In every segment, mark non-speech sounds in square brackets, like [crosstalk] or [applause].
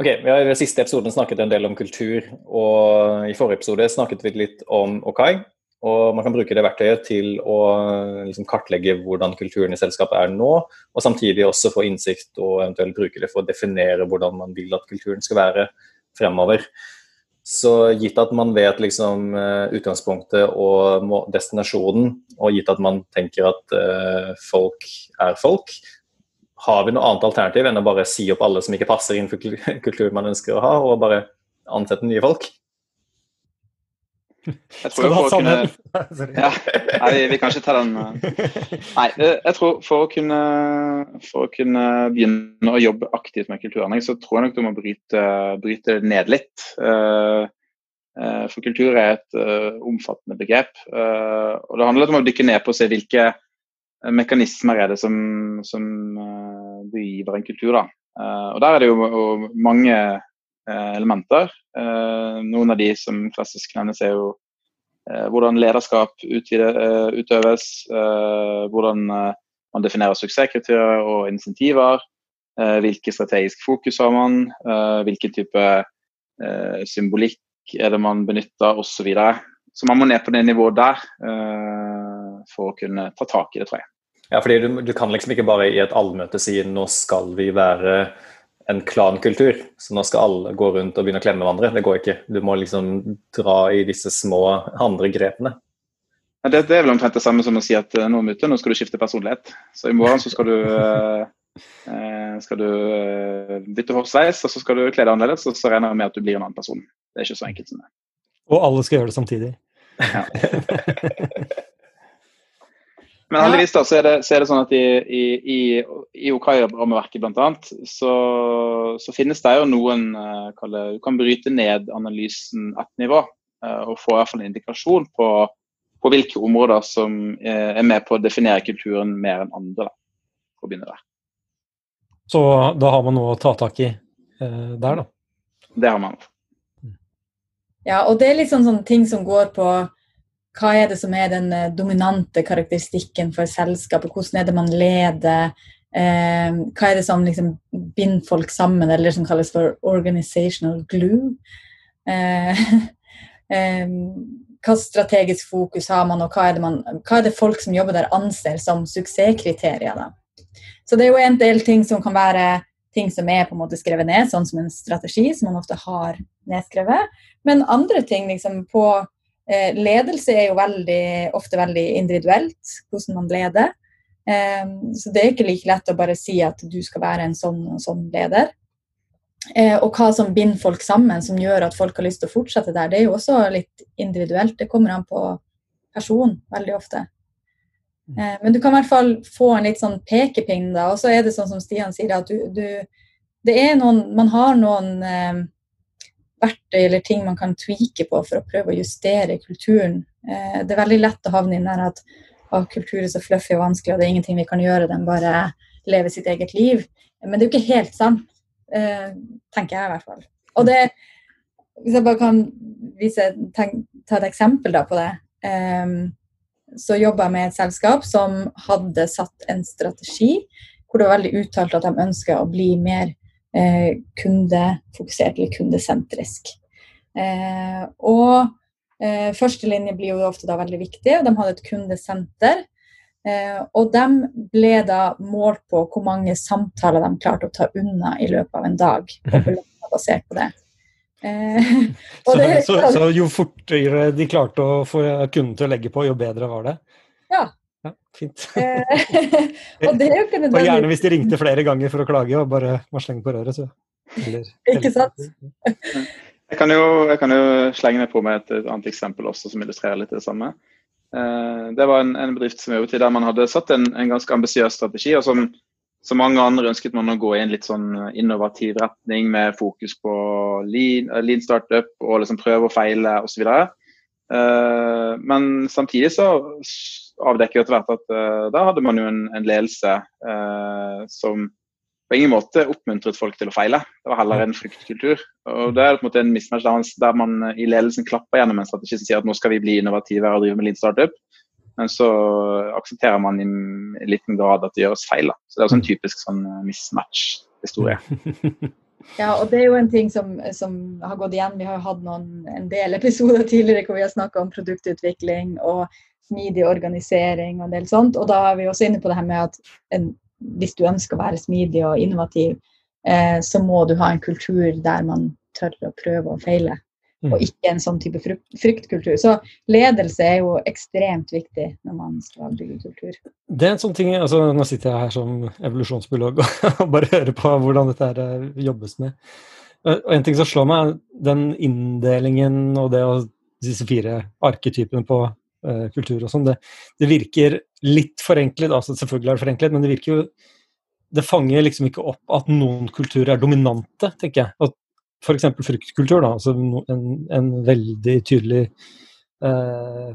Ok, Vi har i siste episoden snakket en del om kultur, og i forrige episode snakket vi litt om Okai. Og man kan bruke det verktøyet til å liksom, kartlegge hvordan kulturen i selskapet er nå, og samtidig også få innsikt og eventuelt bruke det for å definere hvordan man vil at kulturen skal være fremover. Så gitt at man vet liksom, eh, utgangspunktet og destinasjonen, og gitt at man tenker at uh, folk er folk, har vi noe annet alternativ enn å bare si opp alle som ikke passer innenfor [laughs] kulturen man ønsker å ha, og bare ansette nye folk? Skal du ha sannhet? Kunne... [laughs] Ja, nei, vi kan ikke ta den eh. Nei, eh, jeg tror for å kunne, for å kunne begynne å jobbe aktivt med kulturendring, så tror jeg nok du må bryte, bryte ned litt. Eh, for kultur er et omfattende begrep. Og det handler om å dykke ned på å se hvilke mekanismer er det som, som driver en kultur. da. Og der er det jo mange Eh, elementer. Eh, noen av de som klassisk nevnes, er jo eh, hvordan lederskap utøves, hvordan man definerer suksesskriterier og insentiver. Hvilke strategisk fokus har man, hvilken type symbolikk er det man benytter osv. Så, videre. så man må ned på det nivået der for å kunne ta tak i det, tror jeg. Ja, fordi du, du kan liksom ikke bare i et allmøte si nå skal vi være en klankultur. Så nå skal alle gå rundt og begynne å klemme hverandre. Det går ikke. Du må liksom dra i disse små andre grepene. Ja, det, det, er vel omtrent det samme som å si at uh, nå, Mutte, nå skal du skifte personlighet. Så i morgen så skal du, uh, uh, skal du bytte hårsveis, og så skal du kle deg annerledes, og så regner jeg med at du blir en annen person. Det er ikke så enkelt som det. Og alle skal gjøre det samtidig. Ja. [laughs] Men heldigvis da, så er, det, så er det sånn at i, i, i, i Okai-rammeverket bl.a. Så, så finnes det jo noen uh, Du kan bryte ned analysen ett nivå uh, og få i hvert fall en indikasjon på, på hvilke områder som uh, er med på å definere kulturen mer enn andre. Da, for å begynne der. Så da har man noe å ta tak i der, da? Det har man. Ja, og det er litt sånne sånn ting som går på hva er det som er den eh, dominante karakteristikken for selskapet? Hvordan er det man leder? Eh, hva er det som liksom binder folk sammen, eller som kalles for organizational glue? Eh, [laughs] eh, hva strategisk fokus har man, og hva er, man, hva er, det folk som jobber der, anser som suksesskriterier? Da? Så det er jo en del ting som kan være ting som er på en måte skrevet ned, sånn som en strategi, som man ofte har nedskrevet. Men andre ting liksom på ledelse er jo veldig, ofte veldig individuelt, hvordan man leder. Eh, så det er ikke like lett å bare si at du skal være en sånn og sånn leder. Eh, og hva som binder folk sammen, som gjør at folk har lyst til å fortsette der, det er jo også litt individuelt. Det kommer an på person veldig ofte. Men du kan i hvert fall få en litt sånn pekepinn, da. Og så er det sånn som Stian sier, at du, du Det er noen Man har noen verktøy eller ting man kan tweake på for å prøve å justere kulturen. Eh, det er veldig lett å havne inn der at ah, kultur er så fluffy og vanskelig, og det er ingenting vi kan gjøre, den bare lever sitt eget liv. Men det er jo ikke helt sant, eh, tenker jeg i hvert fall. Og det, Hvis jeg bare kan vise, tenk, ta et eksempel da på det. Eh, så jobba jeg med et selskap som hadde satt en strategi hvor det var veldig uttalt at de ønska å bli mer kundefokusert eller kundesentrisk. Eh, og eh, førstelinje blir jo ofte da veldig viktig, og de hadde et kundesenter. Eh, og de ble da målt på hvor mange samtaler de klarte å ta unna i løpet av en dag. og basert på det. Eh, [laughs] så, det, så, så, jo fortere de klarte å få kunden til å legge på, jo bedre var det? Ja, ja, fint. [laughs] Eh, [laughs] og, det er jo ikke og gjerne hvis de ringte [laughs] flere ganger for å klage og bare var slenge på røret, så eller, Ikke sant? Jeg kan, jo, jeg kan, jo, slenge meg på med et, annet eksempel også som illustrerer litt det samme. Eh, det var en, en bedrift som jobbet i der man hadde satt en, en ganske ambisiøs strategi. og som, som mange andre ønsket man å gå i en litt sånn innovativ retning med fokus på lean, lean startup og liksom prøve og feile osv. Uh, men samtidig så avdekker etter hvert at uh, da hadde man jo en, en ledelse uh, som på ingen måte oppmuntret folk til å feile. Det var heller en fryktkultur. Og Det er på en måte en mismatch der man, der man i ledelsen klapper gjennom en strategi som sier at nå skal vi bli innovative og drive med lean startup. Men så aksepterer man i liten grad at det gjøres feil. Da. Så Det er også en typisk sånn mismatch-historie. [laughs] Ja, og det er jo en ting som, som har gått igjen. Vi har jo hatt noen, en del episoder tidligere hvor vi har snakka om produktutvikling og smidig organisering og en del sånt. Og da er vi også inne på det her med at en, hvis du ønsker å være smidig og innovativ, eh, så må du ha en kultur der man tør å prøve og feile. Mm. Og ikke en sånn type fryktkultur. Så ledelse er jo ekstremt viktig når man skal bygge kultur. Det er en sånn ting, altså Nå sitter jeg her som evolusjonsbiolog [laughs] og bare hører på hvordan dette her eh, jobbes med. Og En ting som slår meg, er den inndelingen og det og disse fire arketypene på uh, kultur og sånn, det, det, virker litt forenklet. altså Selvfølgelig er det forenklet, men det virker jo det fanger liksom ikke opp at noen kulturer er dominante, tenker jeg. At f.eks. fruktkultur, da, altså en, en veldig tydelig eh,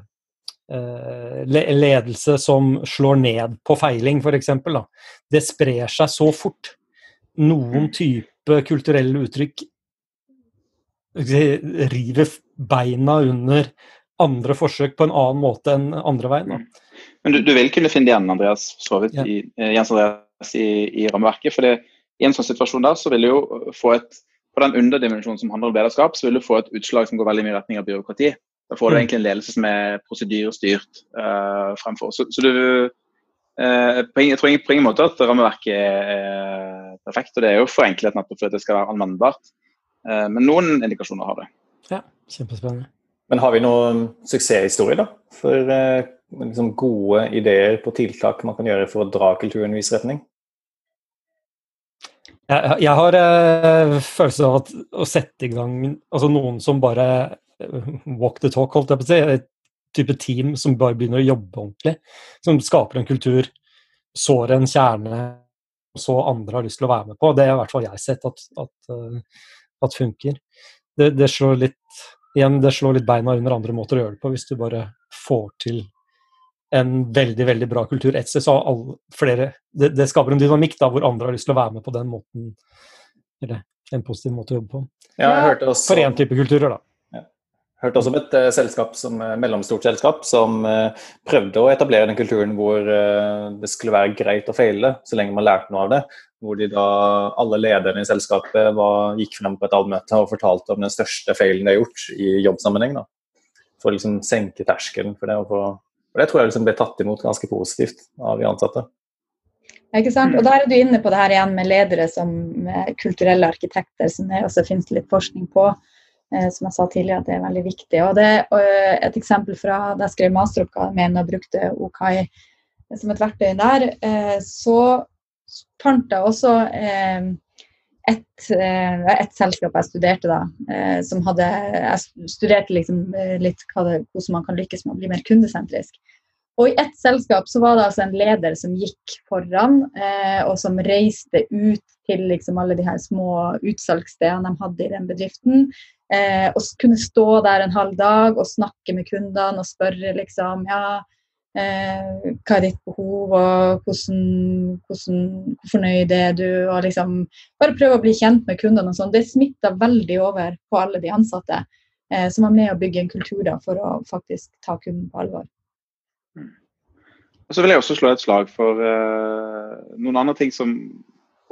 eh, ledelse som slår ned på feiling, f.eks. Det sprer seg så fort. Noen type kulturelle uttrykk river beina under andre forsøk på en annen måte enn andre veien. Da. Men du, du vil kunne finne igjen Andreas, så vidt, ja. i, Jens Andreas i, i rammeverket. for det, i en sånn situasjon der så vil du jo få et på den underdimensjonen som handler om lederskap, så vil du få et utslag som går veldig mye i retning av byråkrati. Da får du mm. egentlig en ledelse som er prosedyrestyrt uh, fremfor. Så, så du uh, på ingen, Jeg tror på ingen måte at rammeverket er perfekt, og det er jo forenklet nettopp fordi det skal være anvendbart. Uh, men noen indikasjoner har det. Ja, kjempespennende. Men har vi noen suksesshistorie da, for liksom gode ideer på tiltak man kan gjøre for å dra kulturen i viss retning? Jeg, jeg har uh, følelse av at å sette i gang altså noen som bare uh, walk the talk, holdt jeg på å si, et type team som bare begynner å jobbe ordentlig, som skaper en kultur, sår en kjerne, så andre har lyst til å være med på. Det har i hvert fall jeg sett at, at, uh, at funker. Det, det, slår litt igjen, det slår litt beina under andre måter å gjøre det på, hvis du bare får til en veldig veldig bra kultur et sted, så alle, flere, det, det, skaper en dynamikk da, hvor andre har lyst til å være med på den måten. Eller en positiv måte å jobbe på. Ja, jeg hørte også, For én type kulturer, da. Ja. Hørte også om et uh, selskap som, uh, mellomstort selskap som uh, prøvde å etablere den kulturen hvor det skulle være greit å feile, så lenge man lærte noe av det. Hvor de da, alle lederne i selskapet var, gikk frem på et allmøte og fortalte om den største feilen de har gjort i jobbsammenheng. da. For å liksom senke terskelen for det. og få og Det tror jeg liksom ble tatt imot ganske positivt av de ansatte. Ikke sant? Og Der er du inne på det her igjen med ledere som kulturelle arkitekter, som det også finnes litt forskning på. Eh, som jeg sa tidligere, at det er veldig viktig. Og det eh, Et eksempel fra da jeg skrev masteroppgaven med og brukte Okai som et verktøy der, eh, så fant jeg også eh, et, eh, et, selskap jeg studerte da, eh, som hadde Jeg studerte liksom eh, litt det, hvordan man kan lykkes med å bli mer kundesentrisk. Og i ett selskap så var det altså en leder som gikk foran, og som reiste ut til liksom alle de her små utsalgsstedene de hadde i den bedriften. og kunne stå der en halv dag og snakke med kundene og spørre liksom ja, Eh, hva er ditt behov, og hvordan, hvordan, hvor fornøyd er du? og liksom Bare prøve å bli kjent med kundene. og sånn. Det smitter veldig over på alle de ansatte, eh, som er med å bygge en kultur da, for å faktisk ta kunden på alvor. Mm. Og så vil jeg også slå et slag for eh, noen andre ting som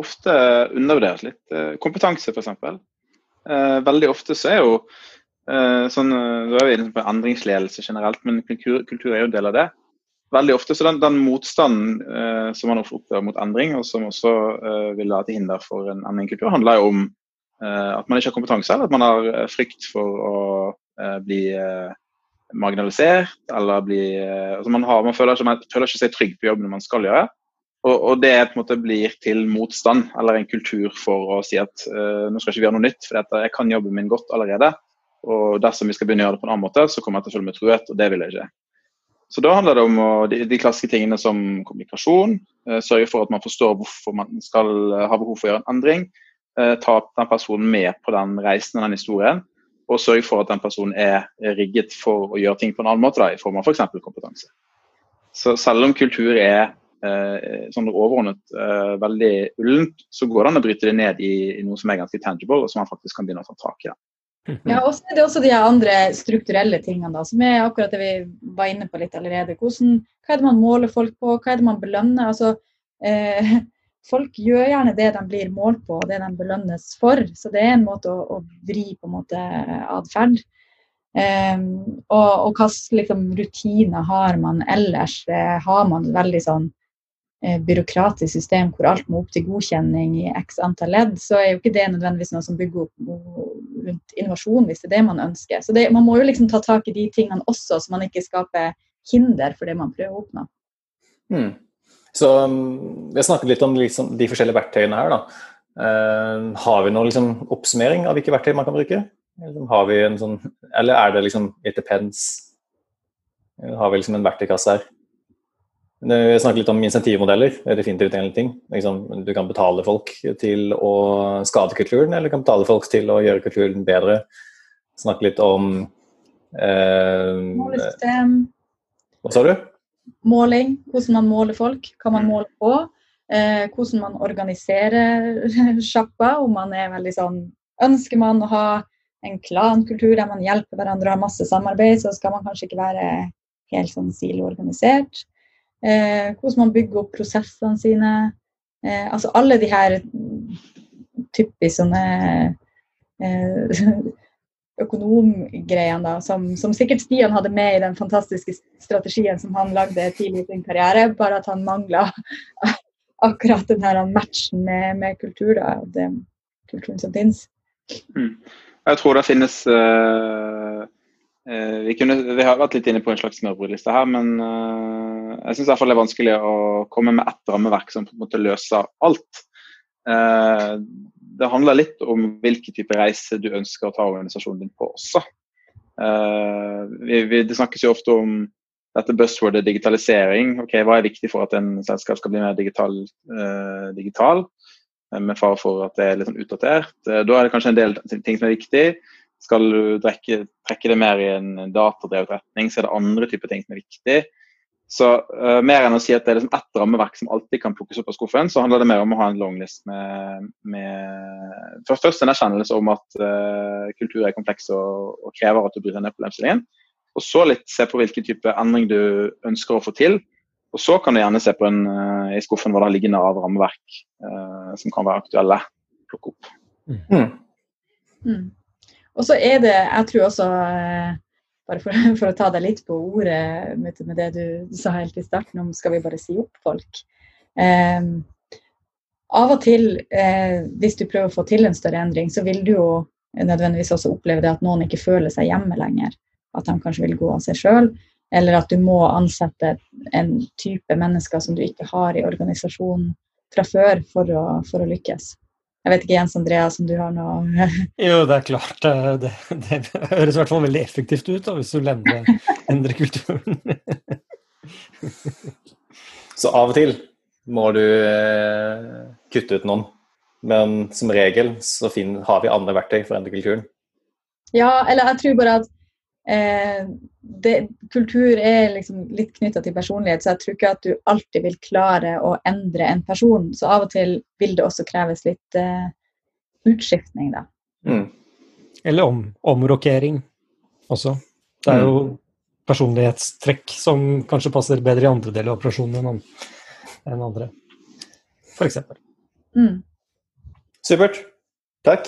ofte undervurderes litt. Uh, kompetanse, f.eks. Eh, veldig ofte så er jo uh, sånn, Da er vi inne på endringsledelse generelt, men kultur, kultur er jo en del av det veldig ofte så den, den motstanden eh, som man opplever mot endring, og som også eh, vil være til hinder for en endringskultur, handler jo om eh, at man ikke har kompetanse, eller at man har eh, frykt for å eh, bli eh, marginalisert, eller bli altså man, har, man, føler ikke, man, føler ikke, seg trygg på jobben man skal gjøre. Og, og, det på en måte blir til motstand, eller en kultur for å si at nå skal ikke vi gjøre noe nytt, for jeg kan jobben min godt allerede. Og dersom vi skal begynne å gjøre det på en annen måte, så kommer jeg til å føle meg truet, og det vil jeg ikke. Så da handler det om å, de, de, klassiske tingene som kommunikasjon, eh, sørge for at man forstår hvorfor man skal eh, ha behov for å gjøre en endring. Eh, ta den personen med på den reisen og den historien, og sørge for at den personen er rigget for å gjøre ting på en annen måte, da, i form av f.eks. For kompetanse. Så selv om kultur er eh, sånn overordnet eh, veldig ullent, så går det an å bryte det ned i, i, noe som er ganske tangible, og som man faktisk kan begynne å ta tak i. Ja, og så er det også de andre strukturelle tingene, da, som er akkurat det vi var inne på litt allerede. Hvordan, hva er det man måler folk på, hva er det man belønner? Altså, eh, [laughs] folk gjør gjerne det de blir målt på, og det de belønnes for. Så det er en måte å, å vri på en måte atferd. Um, og, og hvilke liksom, rutiner har man ellers? Det har man veldig sånn eh, byråkratisk system hvor alt må opp til godkjenning i x antall ledd, så er jo ikke det nødvendigvis noe som bygger opp rundt innovasjon, hvis det er det man ønsker. Så det, man må jo liksom ta tak i de tingene også, så man ikke skaper hinder for det man prøver å oppnå. Mm. Så um, Vi har snakket litt om liksom, de forskjellige verktøyene her. da. Uh, har vi noen liksom, oppsummering av hvilke verktøy man kan bruke? Har vi en sånn, eller er det liksom it depends? Har vi liksom en verktøykasse her? Vi snakket litt om insentivmodeller. Er definitivt en ting. Liksom, du kan betale folk til å skade kulturen, eller du kan betale folk til å gjøre kulturen bedre. Snakke litt om eh, Målesystem. Hva sa du? måling, hvordan man måler folk, hva man måler på. Eh, hvordan man organiserer [laughs] sjappa. Om man er veldig sånn Ønsker man å ha en klankultur der man hjelper hverandre og har masse samarbeid, så skal man kanskje ikke være helt sånn siloorganisert. Eh, hvordan man bygger opp prosessene sine. Eh, altså alle de her typisk sånne eh, [laughs] økonomgreiene, som, som, sikkert Stian hadde med i den fantastiske strategien som han lagde tidlig i sin karriere, bare at han mangla [laughs] akkurat den her matchen med, med kultur, da, det, kulturen som finnes. Mm. Jeg tror det finnes uh, vi, kunne, vi, har vært litt inne på en slags smørbrødliste her, men uh, jeg syns det er vanskelig å komme med ett rammeverk som på en måte løser alt. det handler litt om hvilken type reise du ønsker å ta organisasjonen din på også. Det snakkes jo ofte om dette buzzwordet digitalisering. ok, Hva er viktig for at en selskap skal bli mer digital, digital med fare for at det er litt sånn utdatert? Da er det kanskje en del ting som er viktig. Skal du trekke, trekke det mer i en datadrevet retning, så er det andre typer ting som er viktig. Så uh, mer enn å si at det er liksom ett rammeverk som alltid kan plukkes opp av skuffen, så handler det mer om å ha en longlist med, med først, først en erkjennelse om at uh, kultur er kompleks og, og, krever at du bryr deg ned problemstillingen. Og så litt se på hvilken type endring du ønsker å få til. Og så kan du gjerne se på en, uh, i skuffen hva det liggende av rammeverk som kan være aktuelle. Plukke opp. Mm. Mm. Og så er det, jeg tror også bare for, [laughs] for, å ta deg litt på ordet med, med, det du sa helt i starten om skal vi bare si opp folk. Eh, av og til, eh, hvis du prøver å få til en større endring, så vil du jo nødvendigvis også oppleve det at noen ikke føler seg hjemme lenger. At de kanskje vil gå av seg sjøl. Eller at du må ansette en type mennesker som du ikke har i organisasjonen fra før for å, for å lykkes. Jeg vet ikke, Jens Andreas, om du har noe [laughs] Jo, det er klart. Det, det, høres i hvert fall veldig effektivt ut da, hvis du endrer, endrer kulturen. [laughs] Så av og til må du eh, kutte ut noen. Men som regel så fin, har vi andre verktøy for å endre kulturen. Ja, eller jeg tror bare at eh, det, kultur er liksom litt knytta til personlighet, så jeg tror ikke at du alltid vil klare å endre en person. Så av og til vil det også kreves litt eh, utskiftning, da. Mm. Eller om, omrokering også. Det er jo mm. personlighetstrekk som kanskje passer bedre i andre deler av operasjonen enn andre, f.eks. Mm. Supert. Takk.